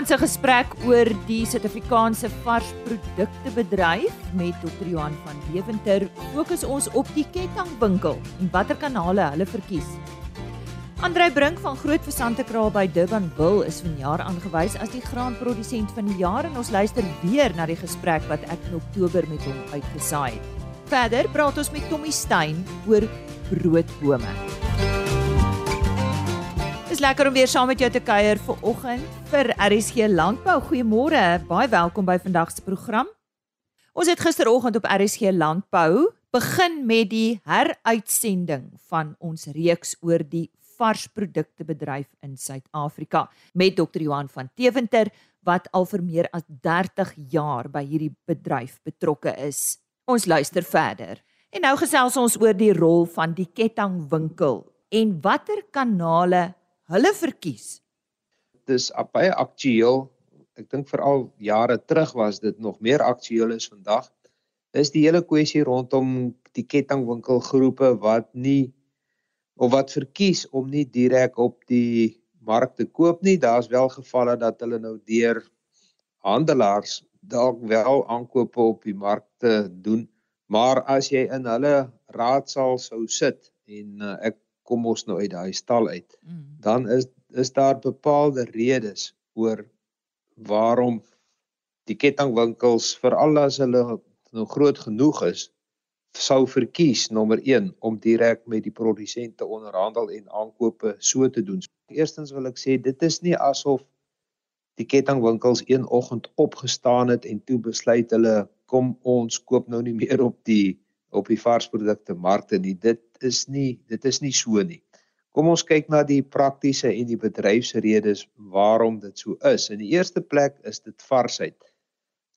Vanoggend se gesprek oor die Suid-Afrikaanse varsprodukte bedryf met Dr. Johan van Deventer fokus ons op die kettingwinkel en watter kanale hulle verkies. Andrei Brink van Groot Versante Kraal by Durbanville is vanjaar aangewys as die graanprodusent van die jaar en ons luister weer na die gesprek wat ek in Oktober met hom uitgesaai het. Verder praat ons met Tommy Stein oor broodbome is lekker om weer saam met jou te kuier vir oggend vir RSG Landbou. Goeiemôre. Baie welkom by vandag se program. Ons het gisteroggend op RSG Landbou begin met die heruitsending van ons reeks oor die varsprodukte bedryf in Suid-Afrika met Dr. Johan van Teventer wat al vir meer as 30 jaar by hierdie bedryf betrokke is. Ons luister verder. En nou gesels ons oor die rol van die kettingwinkel en watter kanale hulle verkies. Dis baie aktueel. Ek dink veral jare terug was dit nog meer aktueel as vandag. Is die hele kwessie rondom die kettingwinkelgroepe wat nie of wat verkies om nie direk op die mark te koop nie. Daar's wel gevalle dat hulle nou deur handelaars dalk wel aankope op die mark te doen. Maar as jy in hulle raadsaal sou sit en uh, ek kom ons nou uit daai stal uit. Mm. Dan is is daar bepaalde redes oor waarom die kettingwinkels veral as hulle nou groot genoeg is sou verkies nommer 1 om direk met die produsente onderhandel en aankope so te doen. Eerstens wil ek sê dit is nie asof die kettingwinkels een oggend opgestaan het en toe besluit hulle kom ons koop nou nie meer op die op die varsprodukte markte nie. Dit is nie dit is nie so nie. Kom ons kyk na die praktiese en die bedryfsredes waarom dit so is. In die eerste plek is dit varsheid.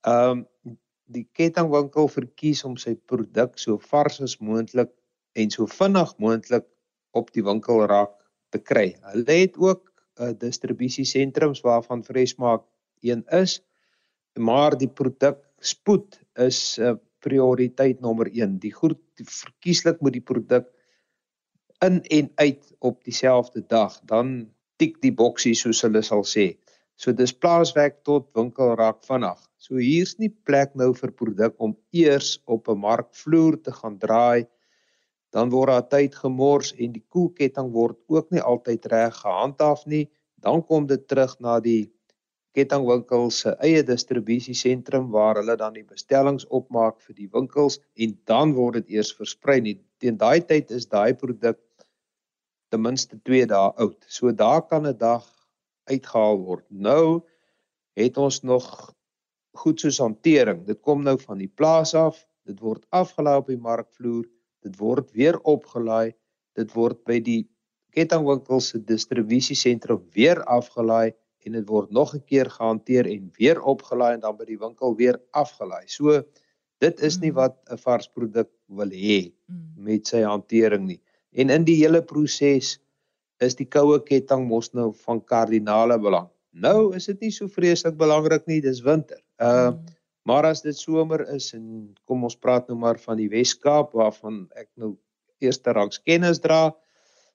Ehm um, die kettingwinkel verkies om sy produk so vars as moontlik en so vinnig moontlik op die winkelrak te kry. Hulle het ook 'n uh, distribusiesentrums waarvan Freshmark een is, maar die produk spoed is 'n uh, prioriteit nommer 1. Die goed verkieslik moet die produk in en uit op dieselfde dag, dan tik die boksie soos hulle sal sê. So dis plaaswerk tot winkelrak vinnig. So hier's nie plek nou vir produk om eers op 'n markvloer te gaan draai. Dan word daar tyd gemors en die koelketting word ook nie altyd reg gehandhaaf nie. Dan kom dit terug na die kettingwinkels se eie distribusiesentrum waar hulle dan die bestellings opmaak vir die winkels en dan word dit eers versprei. Teen daai tyd is daai produk ten minste 2 dae oud. So daar kan 'n dag uitgehaal word. Nou het ons nog goed soos hantering. Dit kom nou van die plaas af, dit word afgelaai op die markvloer, dit word weer opgelaai, dit word by die kettingwinkels se distribusiesentrum weer afgelaai en dit word nog 'n keer gehanteer en weer opgelaai en dan by die winkel weer afgelaai. So dit is nie mm. wat 'n vars produk wil hê mm. met sy hantering nie. En in die hele proses is die koue ketting mos nou van kardinale belang. Nou is dit nie so vreeslik belangrik nie, dis winter. Uh mm. maar as dit somer is en kom ons praat nou maar van die Wes-Kaap waarvan ek nou eerste rangs kennis dra,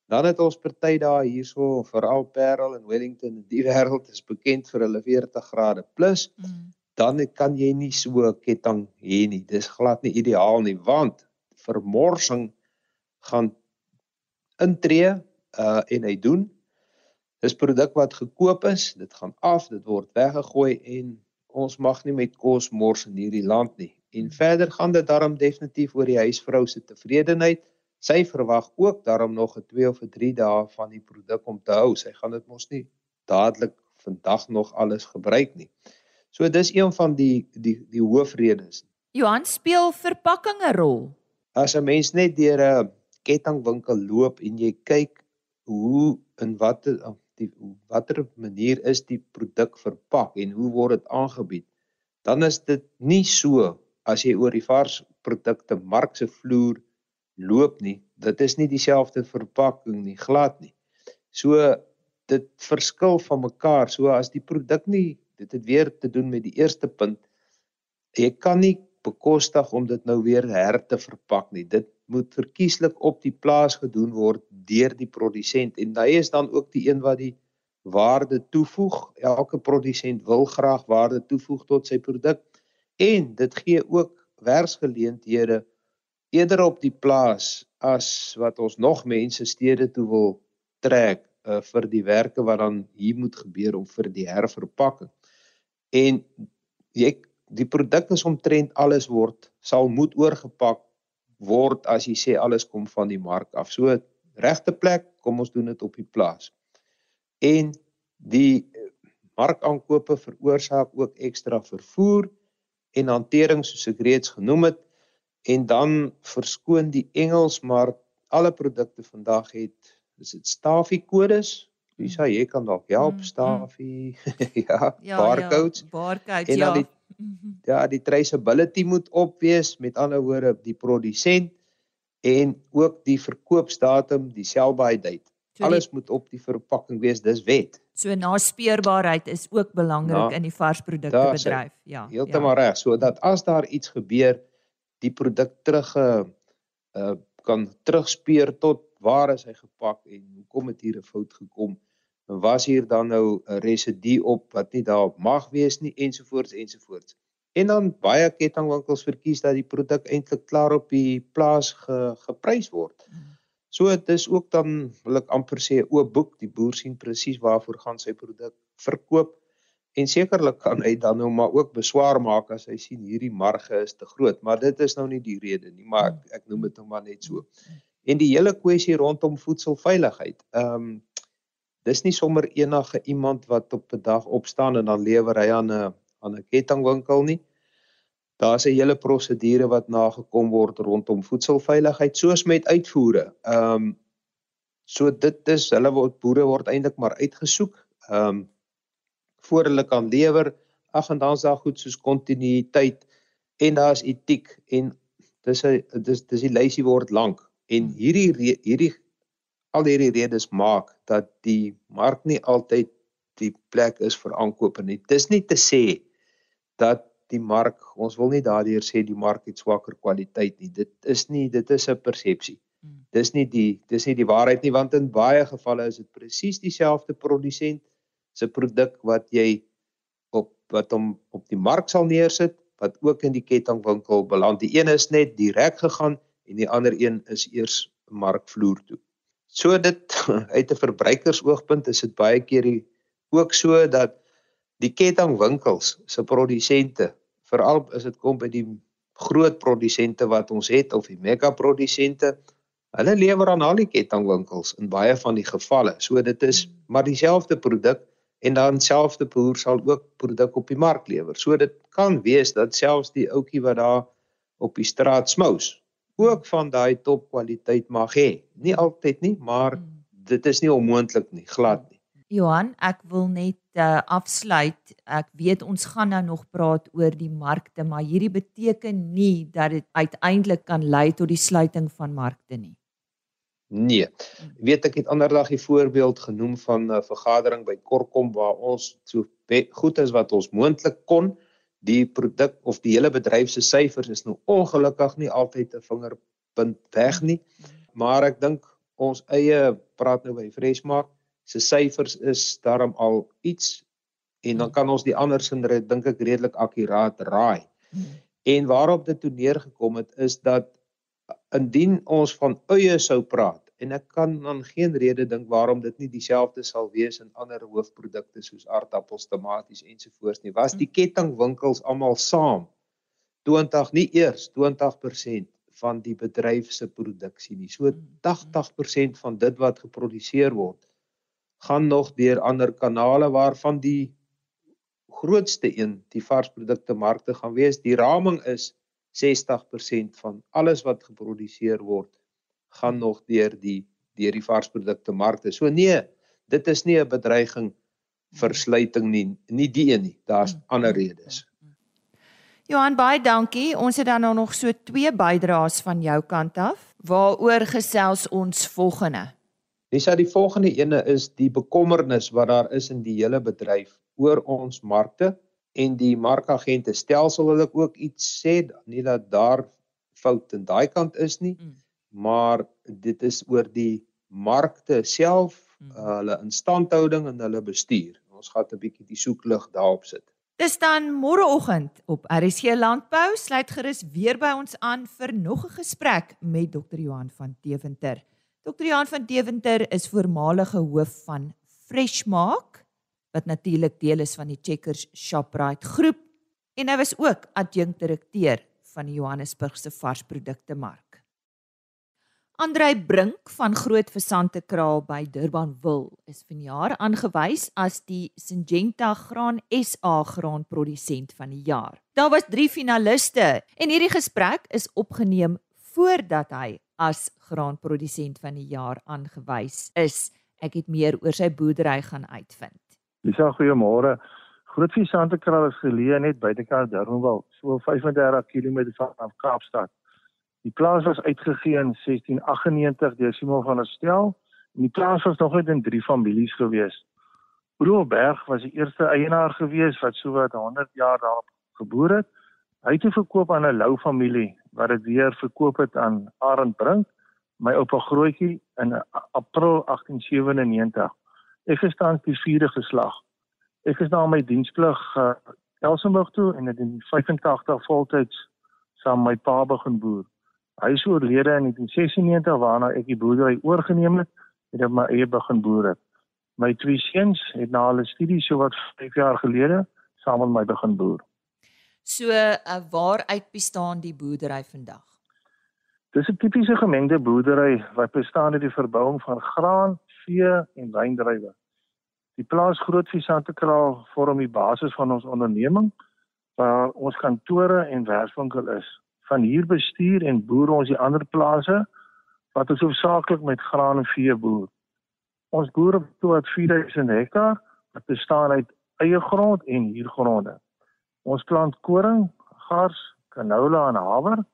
Dan het ons party daar hierso veral Parel en Wellington in die wêreld is bekend vir hulle 40 grade plus. Mm. Dan kan jy nie so ketting hê nie. Dis glad nie ideaal nie want vermorsing gaan intree uh en hy doen. Dis produk wat gekoop is, dit gaan af, dit word weggegooi en ons mag nie met kos mors in hierdie land nie. En verder gaan dit daarom definitief oor die huisvrou se tevredenheid sy verwag ook daarom nog 'n 2 of 'n 3 dae van die produk om te hou. Sy gaan dit mos nie dadelik vandag nog alles gebruik nie. So dis een van die die die hoofredes. Johan speel verpakking 'n rol. As 'n mens net deur 'n kettingwinkel loop en jy kyk hoe in watter die watter manier is die produk verpak en hoe word dit aangebied, dan is dit nie so as jy oor die vars produkte mark se vloer loop nie. Dit is nie dieselfde verpakking nie, glad nie. So dit verskil van mekaar. So as die produk nie dit het weer te doen met die eerste punt. Jy kan nie bekostig om dit nou weer her te verpak nie. Dit moet verkieslik op die plaas gedoen word deur die produsent en hy is dan ook die een wat die waarde toevoeg. Elke produsent wil graag waarde toevoeg tot sy produk en dit gee ook werksgeleenthede eerder op die plaas as wat ons nog mense stede toe wil trek uh, vir die werke wat dan hier moet gebeur om vir die herverpakking. En jy die produk is omtrent alles word sal moet oorgepak word as jy sê alles kom van die mark af. So regte plek, kom ons doen dit op die plaas. En die markaankope veroorsaak ook ekstra vervoer en hantering soos ek reeds genoem het en dan verskoon die Engels maar alle produkte vandag het is dit stafie kodes wie sê jy kan dalk help mm, stafie mm. ja, ja barcodes. ja, barcodes ja. die, mhm. ja die traceability moet op wees met ander woorde die produsent en ook die verkoopsdatum die sell by date. So alles die, moet op die verpakking wees dis wet. So naspeurbaarheid is ook belangrik na, in die varsprodukte bedryf ja heeltemal ja. reg sodat as daar iets gebeur die produk terug uh kan terugspeur tot waar is hy gepak en hoekom het hier 'n fout gekom? En was hier dan nou 'n residu op wat nie daar mag wees nie ensovoorts ensovoorts en dan baie kettingwinkels verkies dat die produk eintlik klaar op die plaas ge, geprys word. So dit is ook dan wil ek amper sê 'n oop boek. Die boer sien presies waarvoor gaan sy produk verkoop En sekerlik kan hy dan nou maar ook beswaar maak as hy sien hierdie marge is te groot, maar dit is nou nie die rede nie, maar ek, ek noem dit nou maar net so. En die hele kwessie rondom voedselveiligheid. Ehm um, dis nie sommer enige iemand wat op 'n dag opstaan en dan lewer hy aan 'n aan 'n kettingwinkel nie. Daar's 'n hele prosedure wat nagekom word rondom voedselveiligheid soos met uitvoere. Ehm um, so dit is hulle word boere word eintlik maar uitgesoek. Ehm um, voor hulle kan lewer. Ag en dan's daar goed soos kontinuïteit en daar's etiek en dis 'n dis dis die lysie word lank en hierdie hierdie al hierdie redes maak dat die mark nie altyd die plek is vir aankope nie. Dis nie te sê dat die mark ons wil nie daardeur sê die mark het swakker kwaliteit nie. Dit is nie dit is 'n persepsie. Hmm. Dis nie die dis nie die waarheid nie want in baie gevalle is dit presies dieselfde produsent se produk wat jy op wat hom op die mark sal neersit wat ook in die kettingwinkel beland. Die een is net direk gegaan en die ander een is eers markvloer toe. So dit uit 'n verbruikersoogpunt is dit baie keer die, ook so dat die kettingwinkels se produsente veral as dit kom by die groot produsente wat ons het of die mega produsente hulle lewer aan al die kettingwinkels in baie van die gevalle. So dit is maar dieselfde produk en dan selfde boer sal ook produk op die mark lewer. So dit kan wees dat selfs die ouetjie wat daar op die straat smous ook van daai topkwaliteit mag hê. Nie altyd nie, maar hmm. dit is nie onmoontlik nie, glad nie. Johan, ek wil net uh, afsluit. Ek weet ons gaan nou nog praat oor die markte, maar hierdie beteken nie dat dit uiteindelik kan lei tot die sluiting van markte nie. Nee. Hmm. Weet ek het anderdag die voorbeeld genoem van 'n vergadering by Korkom waar ons so goed as wat ons moontlik kon die produk of die hele bedryf se syfers is nou ongelukkig nie altyd 'n vingerpunt weg nie. Maar ek dink ons eie praat nou by Freshmark se syfers is daarom al iets en dan kan ons die ander sindre dink ek redelik akkuraat raai. Hmm. En waarop dit toe neergekom het is dat indien ons van eie sou praat en ek kan dan geen rede dink waarom dit nie dieselfde sal wees in ander hoofprodukte soos aardappels, tomaties ensovoorts nie. Was die kettingwinkels almal saam 20 nie eers 20% van die bedryf se produksie nie. So 80% van dit wat geproduseer word gaan nog deur ander kanale waarvan die grootste een die varsprodukte markte gaan wees. Die raming is 60% van alles wat geproduseer word gaan nog deur die deur die varsprodukte markte. So nee, dit is nie 'n bedreiging vir sluiting nie, nie die een nie. Daar's mm. ander redes. Johan baie dankie. Ons het dan nou nog so twee bydraes van jou kant af. Waaroor gesels ons volgende? Dis dat die volgende ene is die bekommernis wat daar is in die hele bedryf oor ons markte en die markagente stelsel wil ek ook iets sê nie dat daar fout in daai kant is nie mm. Maar dit is oor die markte self uh, hulle instandhouding en hulle bestuur. Ons gaan 'n bietjie die soeklig daarop sit. Dis dan môreoggend op RSC Landbou sluit gerus weer by ons aan vir nog 'n gesprek met Dr. Johan van Deventer. Dr. Johan van Deventer is voormalige hoof van Freshmark wat natuurlik deel is van die Checkers Shoprite groep en hy was ook adjunkdirekteur van die Johannesburgse varsprodukte mark. Andrei Brink van Groot Versante Kraal by Durbanville is vanjaar aangewys as die Syngenta Graan SA graanprodusent van die jaar. Daar was 3 finaliste en hierdie gesprek is opgeneem voordat hy as graanprodusent van die jaar aangewys is. Ek het meer oor sy boerdery gaan uitvind. Lisa, goeiemôre. Groot Versante Kraal is geleë net buitekant Durbanville, so 35 km van Kaapstad. Die plaas was uitgegee in 1698 deur Simon van der Stel en die plaas was nog net in drie families gewees. Broerberg was die eerste eienaar gewees wat sowat 100 jaar daar geboer het. Hy het dit verkoop aan 'n Lou familie wat dit weer verkoop het aan Arend Brink, my oupa grootjie in April 1897. Ek tans die vierde geslag. Ek is na my diensplig uh, Elsenburg toe en het in 85 voltyds saam my pa begin boer. Hy is oorlede in 1996 waarna ek die boerdery oorgeneem het en op my eie begin boer het. My twee seuns het na hulle studie so wat 5 jaar gelede saam met my begin boer. So, uh, waaruit bestaan die boerdery vandag? Dis 'n tipiese gemengde boerdery wat bestaan uit die verbouing van graan, vee en wyndrywe. Die plaas Grootvie Santekraal vorm die basis van ons onderneming waar ons kantore en werkswinkel is van hier bestuur en boer ons die ander plase wat ons hoofsaaklik met graan en vee boer. Ons boer op tot 4000 hektaar wat bestaan uit eie grond en huurgronde. Ons plant koring, gars, canola en haver.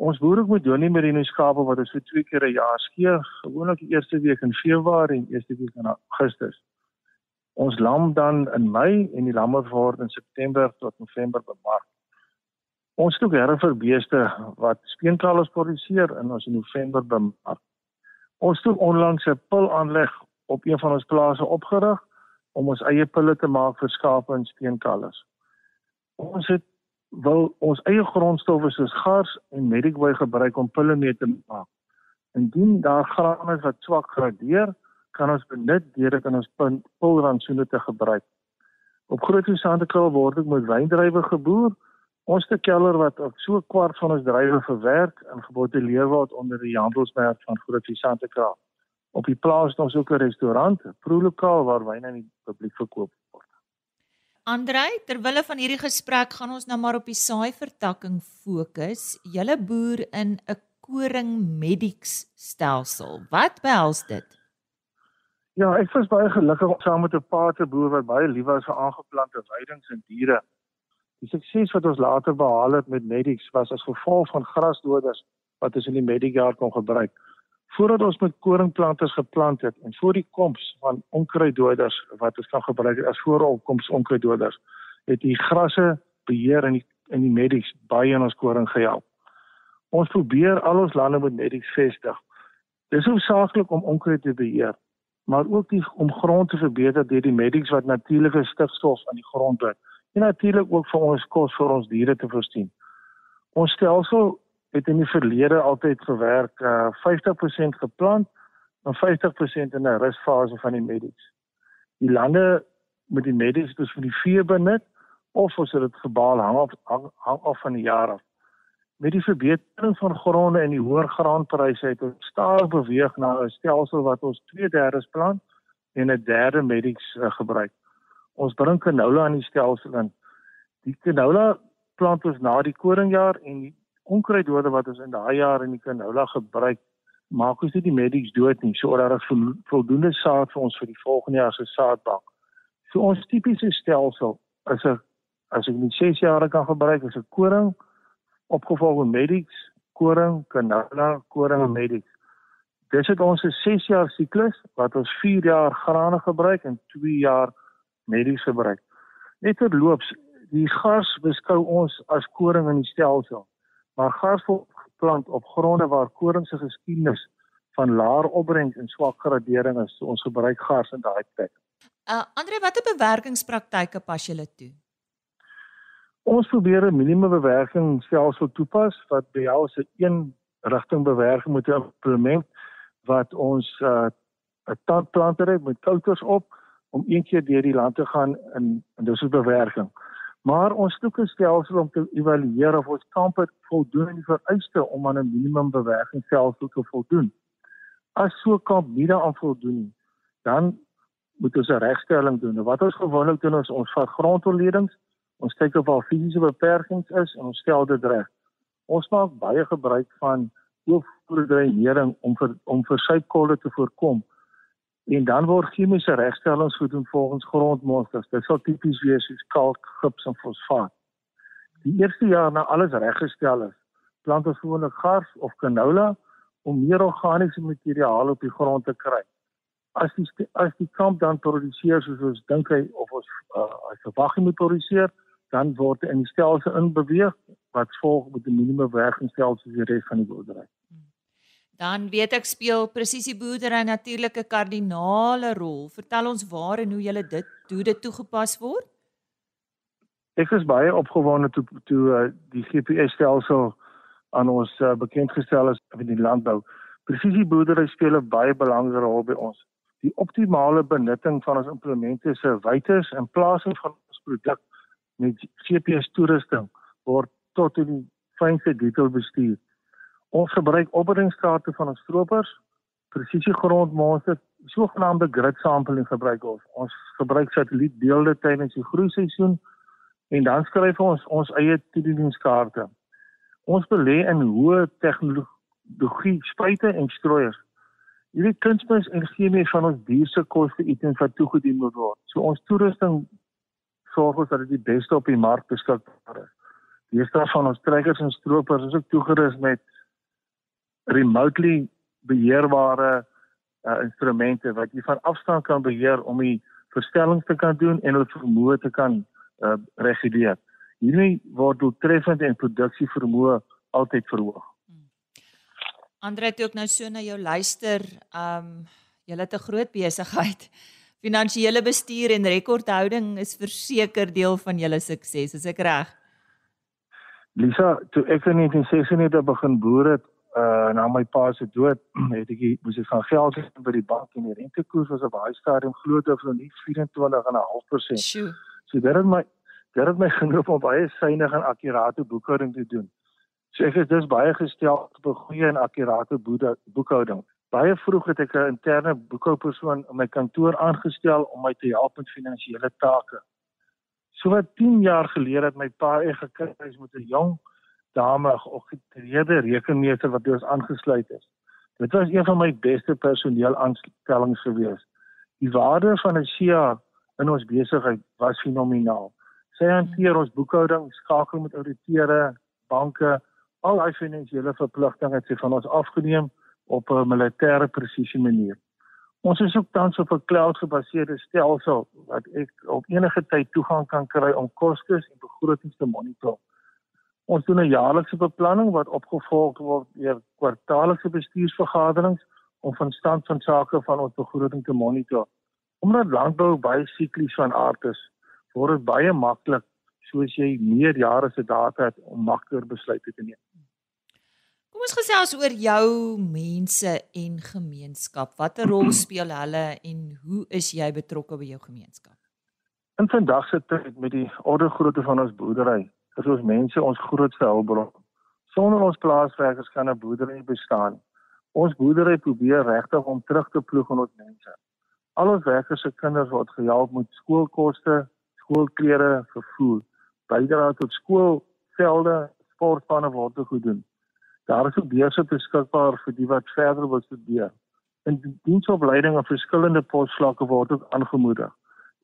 Ons boer ook met Johnny Merino skape wat ons vir twee keer 'n jaar skeer, gewoonlik die eerste week in Februarie en eerste week in Augustus. Ons lam dan in Mei en die lamme word in September tot November bemark. Ons ook herre vir beeste wat speenkalvers produseer in ons November bemark. Ons het onlangs 'n pil aanleg op een van ons plase opgerig om ons eie pille te maak vir skape en speenkalvers. Ons het wil ons eie grondstowwe soos gars en medicway gebruik om pille mee te maak. Indien daar graan is wat swak gradeer, kan ons benut deur dit in ons pulrantsoene te gebruik. Op Groot Hosandekraal word ook met wyndrywe geboer Ons te keller wat ook so kwart van ons drywe verwerk in gebotteleer word onder die handelsmerk van Groot Visante Kraal. Op die plaas het ons ook 'n restaurant, 'n proelokaal waar wyn aan die publiek verkoop word. Andrei, terwille van hierdie gesprek gaan ons nou maar op die saai vertakking fokus. Julle boer in 'n koring medics stelsel. Wat behels dit? Ja, ek was baie gelukkig om saam met 'n pa te boer wat baie lief was vir aangeplante weidings en diere. Die sukses wat ons later behaal het met Medix was as gevolg van grasdoders wat ons in die Medigaard kon gebruik. Voordat ons met koringplanters geplant het en voor die koms van onkruiddoders wat ons kan gebruik as vooropkoms onkruiddoders, het die grasse beheer in die in die Medix baie in ons koring gehelp. Ons probeer al ons lande met Medix vestig. Dis hoofsaaklik om onkruid te beheer, maar ook die, om grond te verbeter deur die Medix wat natuurlike stikstof aan die grond bring en natuurlik ook vir ons kos vir ons diere te voorsien. Ons stelsel het in die verlede altyd gewerk uh 50% geplant en 50% in 'n rusfase van die medies. Die lande met die medies dus vir die vee benut of ons het dit gebaal hang af hang, hang af van die jaar af. Met die verbetering van gronde en die hoër graanpryse het ons stadig beweeg na 'n stelsel wat ons 2/3 plant en 'n derde medies uh, gebruik ons bring canola aan die stelsel in. Die canola plant ons na die koringjaar en die onkruiddode wat ons in daai jaar in die canola gebruik, maak ons nie die medics dood nie, sodat daar voldoende saad vir ons vir die volgende jaar se saadbank. So ons tipiese stelsel is 'n as ek net 6 jaar kan gebruik is 'n koring opgevolg met medics, koring, canola, koring en medics. Dis het ons 'n 6 jaar siklus wat ons 4 jaar grane gebruik en 2 jaar medies gebruik. Net terloops, die gars beskou ons as koring in die stelsel. Maar gars word geplant op gronde waar koring se geskiedenis van laer opbrengs en swak gradering is. So ons gebruik gas in daai plek. Uh Andre, watter bewerkingspraktyke pas julle toe? Ons probeer 'n minimum bewerking stelsel toepas wat jou se een rigting bewerking moet implement wat ons uh 'n tandplanter het met kouters op om een keer deur die land te gaan in in dis 'n bewerking. Maar ons soek 'n stelsel om te evalueer of ons kampe voldoen aan die vereiste om aan 'n minimum bewerkingsstelsel te voldoen. As so kamp nie daaraan voldoen nie, dan moet ons 'n regstelling doen. Wat ons gewoonlik doen is ons vat grondonledings, ons kyk of daar fisiese beperkings is en ons stel dit reg. Ons maak baie gebruik van oorvloedreinering om vir om vir suidkolle te voorkom en dan word chemiese regstellings gedoen volgens grondmonsters. Dit sal tipies wees soos kalk, gips en fosfaat. Die eerste jaar na alles reggestel is, plant ons gewoonlik gars of canola om meer organiese materiaal op die grond te kry. As die as die kamp dan produseer soos ons dink hy of ons uh, as verwag moet produseer, dan word in die stelsel inbeweeg wat volg met die minimum werkingsstelsel vir die res van die boerdery. Dan weet ek speel presisie boerdery natuurlik 'n kardinale rol. Vertel ons waar en hoe julle dit hoe dit toegepas word. Ek is baie opgewonde toe toe uh, die GPS stelsel aan ons uh, bekend gestel is in die landbou. Presisie boerdery speel 'n baie belangrike rol by ons. Die optimale benutting van ons implemente se wytes en plasing van ons produk met GPS toerusting word tot in die fynste detail bestuur. Ons gebruik opbrengstate van ons stroopers, presisie grondmonsters, sogenaamde grid sampling gebruik ons. Ons gebruik satellietbeelde tydens die groeiseisoen en dan skryf ons ons eie toedieningskaarte. Ons belê in hoë tegnologie spuite en strooiers. Hierdie kunsmis en chemie van ons dierse koste items wat toegedien moet word. So ons toerusting sorg ons dat dit die beste op die mark beskikbaar is. Die meeste van ons trekkers en stroopers is ook toegerus met remotely beheerbare uh, instrumente wat jy van afstand kan beheer om die verstellings te kan doen en hulle vermoë te kan uh, reguleer. Hierdie word doeltreffend en produksie vermoë altyd verhoog. Hmm. Andre het ook nou so na jou luister, ehm um, jy het 'n groot besigheid. Finansiële bestuur en rekordhouding is verseker deel van julle sukses, is ek reg? Lisa, toe ek in 1996 begin boer het, uh na my pa se dood het ek moes ek gaan geld hê by die bank en die rentekoers was op baie stadium glo dit of nie 24.5%. So dit het my dit het my genoop om baie suiwig en akkurate boekhouding te doen. So ek is dus baie gestel op 'n goeie en akkurate boekhouding. Baie vroeg het ek 'n interne boekhoupersoon in my kantoor aangestel om my te help met finansiële take. So wat 10 jaar gelede het my pa eers gekry met 'n jong dame getrede rekenmeester wat by ons aangesluit is. Dit was een van my beste personeel aanstellings gewees. Die waarde van 'n SIA in ons besigheid was fenomenaal. Sy hanteer ons boekhouding, skakel met ouditeure, banke, al daai finansiële verpligtinge het sy van ons afgeneem op 'n militêre presisie manier. Ons is ook tans op 'n cloud-gebaseerde stelsel wat ek op enige tyd toegang kan kry om kostes en begrotings te monitor. Ons doen 'n jaarlikse beplanning wat opgevolg word deur kwartaallikse bestuursvergaderings om van stand van sake van ons begroting te monitor. Omdat landbou baie siklies van aard is, word dit baie maklik soos jy meer jare se data het om makliker besluite te neem. Kom ons gesels oor jou mense en gemeenskap. Watter rol speel hulle en hoe is jy betrokke by jou gemeenskap? In vandag se tyd met die orde grootte van ons boerdery, is ons mense ons grootste hulpbron. Sonder ons plaaswerkers kan 'n boerdery nie bestaan. Ons boerdery probeer regtig om terug te ploeg aan ons mense. Al ons werkers se kinders word gehelp met skoolkoste, skoolklere, vervoer, bydra tot skoolvelde, sportpanne word gedoen. Daar is ook beurse beskikbaar vir die wat verder wil studeer. En diensopleiding op verskillende posvlakke word ook aangemoedig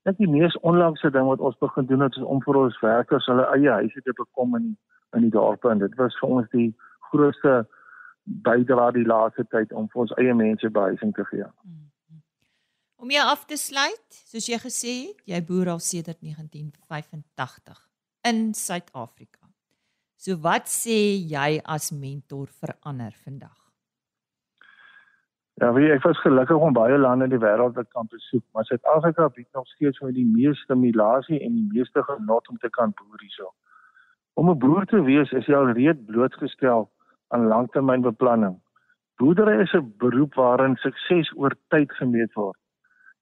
dink die mees onlangse ding wat ons begin doen het is om vir ons werkers hulle eie huise te bekom in in die dorpe en dit was vir ons die grootste bydra die laaste tyd om vir ons eie mense behuising te gee. Mm-hmm. Om jou af te sluit, soos jy gesê het, jy boer al sedert 1985 in Suid-Afrika. So wat sê jy as mentor vir ander vandag? Ja, wie ek was gelukkig om baie lande in die wêreld te kan besoek, maar Suid-Afrika bied nog steeds vir die meeste stimulasie en die meeste genot om te kan boer hierso. Om 'n boer te wees is jy alreeds blootgestel aan langtermynbeplanning. Boerdery is 'n beroep waarin sukses oor tyd gemeet word.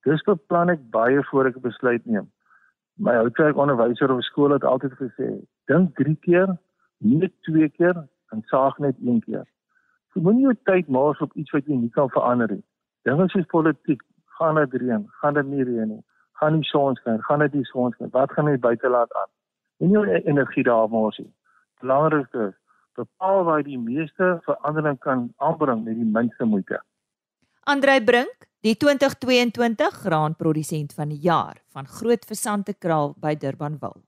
Dis beplan ek baie voor ek 'n besluit neem. My houtwerkonderwyser op skool het altyd gesê, dink 3 keer, nie 2 keer en saag net 1 keer. Jy moet nie jou tyd mors op iets wat jy nie kan verander nie. Dinge soos politiek, gaan dit reën, gaan dit nie reën nie. Gaan die son skyn, gaan dit nie son skyn. Wat gaan jy buite laat aan? En jou energie daar mors nie. Belangrikste is bepaal waar jy die meeste verandering kan aanbring met die minste moeite. Andrei Brink, die 2022 graanprodusent van die jaar van Groot Versante Kraal by Durbanville.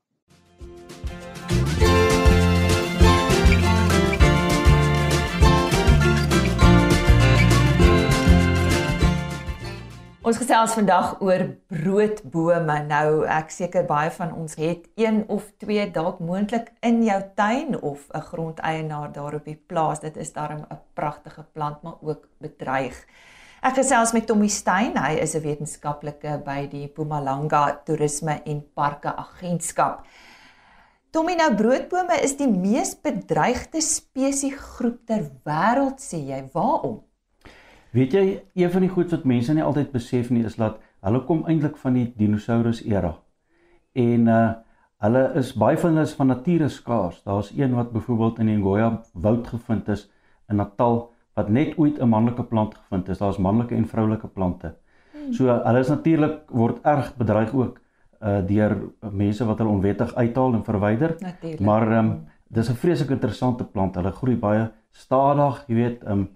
Ons gesels vandag oor broodbome. Nou ek seker baie van ons het een of twee dalk moontlik in jou tuin of 'n grondeienaar daar op die plaas. Dit is darm 'n pragtige plant maar ook bedreig. Ek gesels met Tommy Stein. Hy is 'n wetenskaplike by die Mpumalanga Toerisme en Parke Agentskap. Tommy, nou broodbome is die mees bedreigde spesiesgroep ter wêreld sê jy. Waarom? Weet jy, een van die goed wat mense nie altyd besef nie is dat hulle kom eintlik van die dinosaurus era. En uh hulle is baie van hulle is van nature skaars. Daar's een wat byvoorbeeld in die Ngoya woud gevind is in Natal wat net ooit 'n manlike plant gevind is. Daar's manlike en vroulike plante. Hmm. So hulle is natuurlik word erg bedreig ook uh deur mense wat hulle onwettig uithaal en verwyder. Natuurlik. Maar ehm um, dis 'n vreeslik interessante plant. Hulle groei baie stadig, jy weet, ehm um,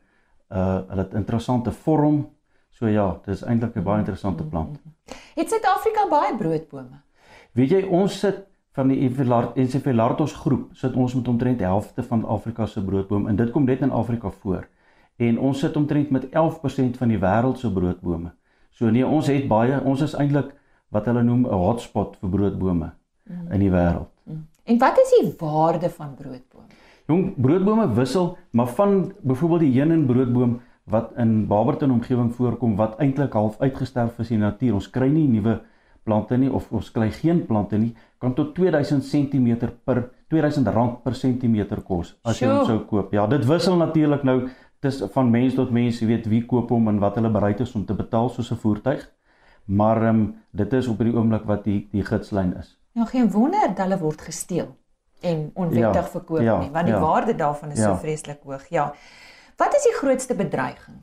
uh hulle het interessante vorm. So ja, dis eintlik 'n baie interessante plant. Het Suid-Afrika baie broodbome? Weet jy, ons sit van die Encephalartos groep, sit ons met omtrent die helfte van Afrika se broodbome en dit kom net in Afrika voor. En ons sit omtrent met 11% van die wêreld se broodbome. So nee, ons het baie, ons is eintlik wat hulle noem 'n hotspot vir broodbome mm. in die wêreld. Mm. En wat is die waarde van broodbome? Jong, broodbome wissel, maar van byvoorbeeld die heuning broodboom wat in Barberton omgewing voorkom wat eintlik half uitgesterf is in die natuur. Ons kry nie nuwe plante nie of ons kry geen plante nie. Kan tot 2000 cm per 2000 rand per sentimeter kos as jy hom sou koop. Ja, dit wissel natuurlik nou dis van mens tot mens, jy weet wie koop hom en wat hulle bereid is om te betaal soos 'n voertuig. Maar ehm um, dit is op die oomblik wat die die gidslyn is. Ja, geen wonder dat hulle word gesteel en onwettig ja, verkoop ja, nie, want die ja, waarde daarvan is ja. so vreeslik hoog. Ja. Wat is die grootste bedreiging?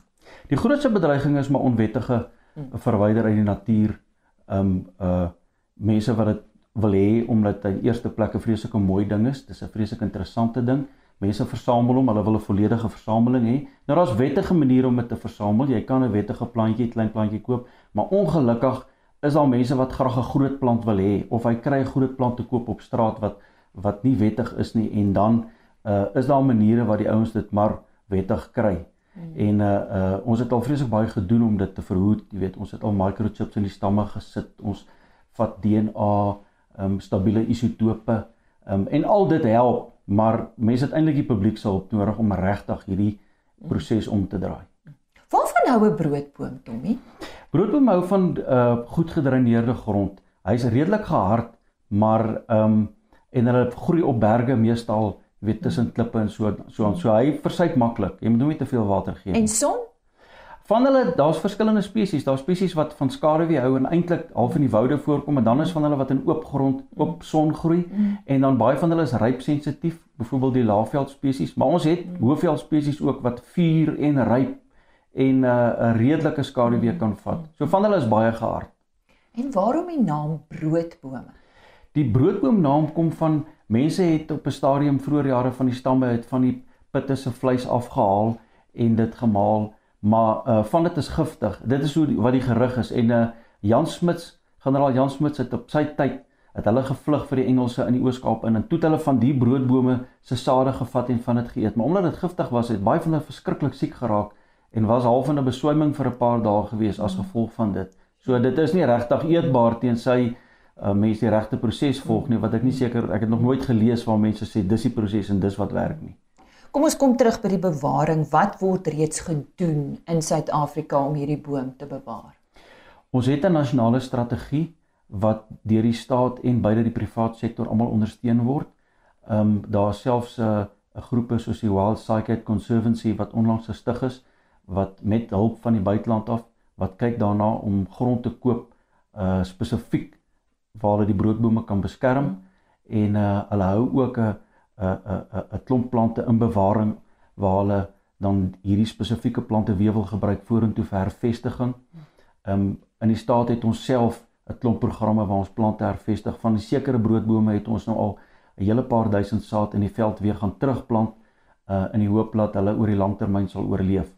Die grootste bedreiging is maar onwettige hmm. verwyder uit die natuur. Um uh mense wat dit wil hê omdat hy in eerste plek 'n vreeslike mooi ding is. Dis 'n vreeslik interessante ding. Mense versamel hom, hulle wil 'n volledige versameling hê. Nou daar's wettige maniere om dit te versamel. Jy kan 'n wettige plantjie, klein plantjie koop, maar ongelukkig is daar mense wat graag 'n groot plant wil hê of hy kry 'n groot plant te koop op straat wat wat nie wettig is nie en dan uh is daar maniere waar die ouens dit maar wettig kry. Mm. En uh uh ons het al vreeslik baie gedoen om dit te verhoed. Jy weet, ons het al microchips in die stamme gesit. Ons vat DNA, um stabiele isotope. Um en al dit help, maar mense het eintlik die publiek se hulp nodig om regtig hierdie proses om te draai. Waarvan hou 'n broodboom, Tommy? Broodboom hou van uh goed gedreineerde grond. Hy's redelik gehard, maar um en hulle groei op berge meestal weet tussen klippe en so so aan. So hy versuip maklik. Jy moet hom nie te veel water gee nie. En son? Van hulle, daar's verskillende spesies. Daar's spesies wat van skaduwee hou en eintlik half in die woude voorkom en dan is van hulle wat in oop grond, oop son groei mm. en dan baie van hulle is ryp sensitief, byvoorbeeld die laafveld spesies, maar ons het mm. hoëveld spesies ook wat vuur en ryp en uh, 'n uh, redelike skaduwee mm. kan vat. So van hulle is baie gehard. En waarom die naam broodbome? Die broodboom naam kom van mense het op 'n stadium vroeër jare van die stamme uit van die pitte se vleis afgehaal en dit gemaal, maar uh van dit is giftig. Dit is hoe die, wat die gerug is en uh Jan Smuts, generaal Jan Smuts het op sy tyd het hulle gevlug vir die Engelse in die Oos-Kaap in en toe het hulle van die broodbome se sade gevat en van dit geëet. Maar omdat dit giftig was, het baie van hulle verskriklik siek geraak en was half in 'n beswyming vir 'n paar dae gewees as gevolg van dit. So dit is nie regtig eetbaar teen sy uh, mense die regte proses volg nie wat ek nie seker ek het nog nooit gelees waar mense sê dis die proses en dis wat werk nie. Kom ons kom terug by die bewaring. Wat word reeds gedoen in Suid-Afrika om hierdie boom te bewaar? Ons het 'n nasionale strategie wat deur die staat en beide die privaat sektor almal ondersteun word. Ehm um, daar selfs 'n uh, groepe soos die Wild Cycad Conservancy wat onlangs gestig is wat met hulp van die buiteland af wat kyk daarna om grond te koop uh spesifiek waar hulle die broodbome kan beskerm en uh hulle hou ook 'n 'n 'n klomp plante in bewaring waar hulle dan hierdie spesifieke plante weer wil gebruik vorentoe vir hervestiging. Um, in die staat het ons self 'n klomp programme waar ons plante hervestig. Van sekere broodbome het ons nou al 'n hele paar duisend saad in die veld weer gaan terugplant uh in die hoop dat hulle oor die langtermyn sal oorleef.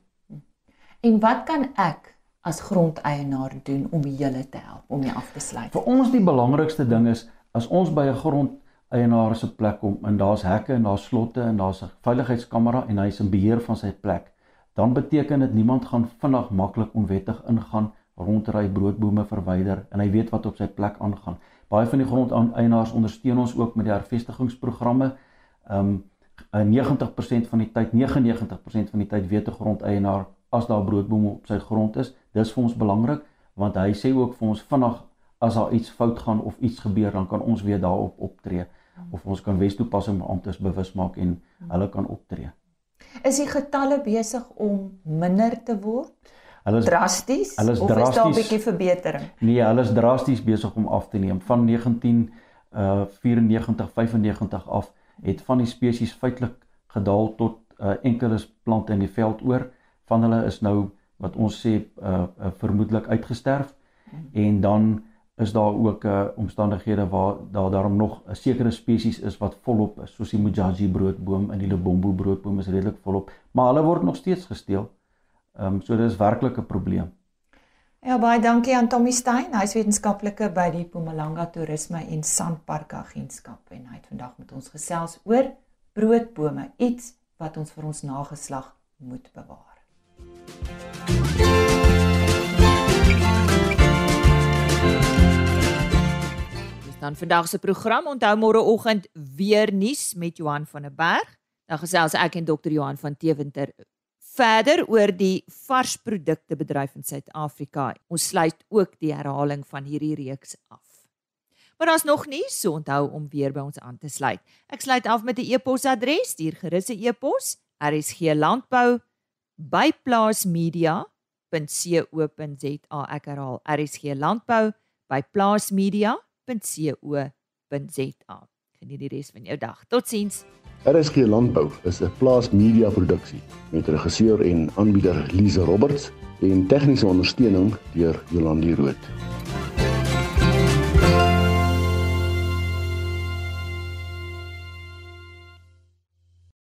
En wat kan ek as grondeienaar doen om julle te help om jy af te sluit? Vir ons die belangrikste ding is as ons by 'n grondeienaar se plek kom en daar's hekke en daar's slotte en daar's 'n veiligheidskamera en hy is in beheer van sy plek, dan beteken dit niemand gaan vinnig maklik onwettig ingaan rondry broodbome verwyder en hy weet wat op sy plek aangaan. Baie van die grondeienaars ondersteun ons ook met die hervestigingsprogramme. Ehm um, 90% van die tyd, 99% van die tyd weet 'n grondeienaar as daar broodbome op sy grond is. Dis vir ons belangrik want hy sê ook vir ons vinnig as daar iets fout gaan of iets gebeur, dan kan ons weer daarop optree of ons kan Westoepassing amptes bewus maak en hulle kan optree. Is die getalle besig om minder te word? Hulle is drasties hulle is of drasties, is daar 'n bietjie verbetering? Nee, hulle is drasties besig om af te neem. Van 19 uh 94 95 af het van die spesies feitelik gedaal tot uh enkele plante in die veld oor. Van hulle is nou wat ons sê uh, uh vermoedelik uitgesterf en dan is daar ook uh omstandighede waar daar daarom nog 'n sekere spesies is wat volop is soos die Mujaji broodboom en die Lebombo broodboom is redelik volop maar hulle word nog steeds gesteel. Ehm um, so dis werklik 'n probleem. Ja baie dankie aan Tommy Stein, hy is wetenskaplike by die Mpumalanga Toerisme en Sandpark Agentskap en hy het vandag met ons gesels oor broodbome, iets wat ons vir ons nageslag moet bewaar. Dan vandag se program. Onthou môreoggend weer nuus met Johan van der Berg. Dan gesels ek en Dr. Johan van Tewenter verder oor die varsprodukte bedryf in Suid-Afrika. Ons sluit ook die herhaling van hierdie reeks af. Maar daar's nog nie, so onthou om weer by ons aan te sluit. Ek sluit af met 'n e-posadres, stuur gerus 'n e-pos, rsglandbou by plaasmedia.co.za. Ek herhaal, rsglandbou by plaasmedia.co.za. Geniet die res van jou dag. Totsiens. RSG Landbou is 'n plaas media produksie met regisseur en aanbieder Lize Roberts en tegniese ondersteuning deur Jolande Rooi.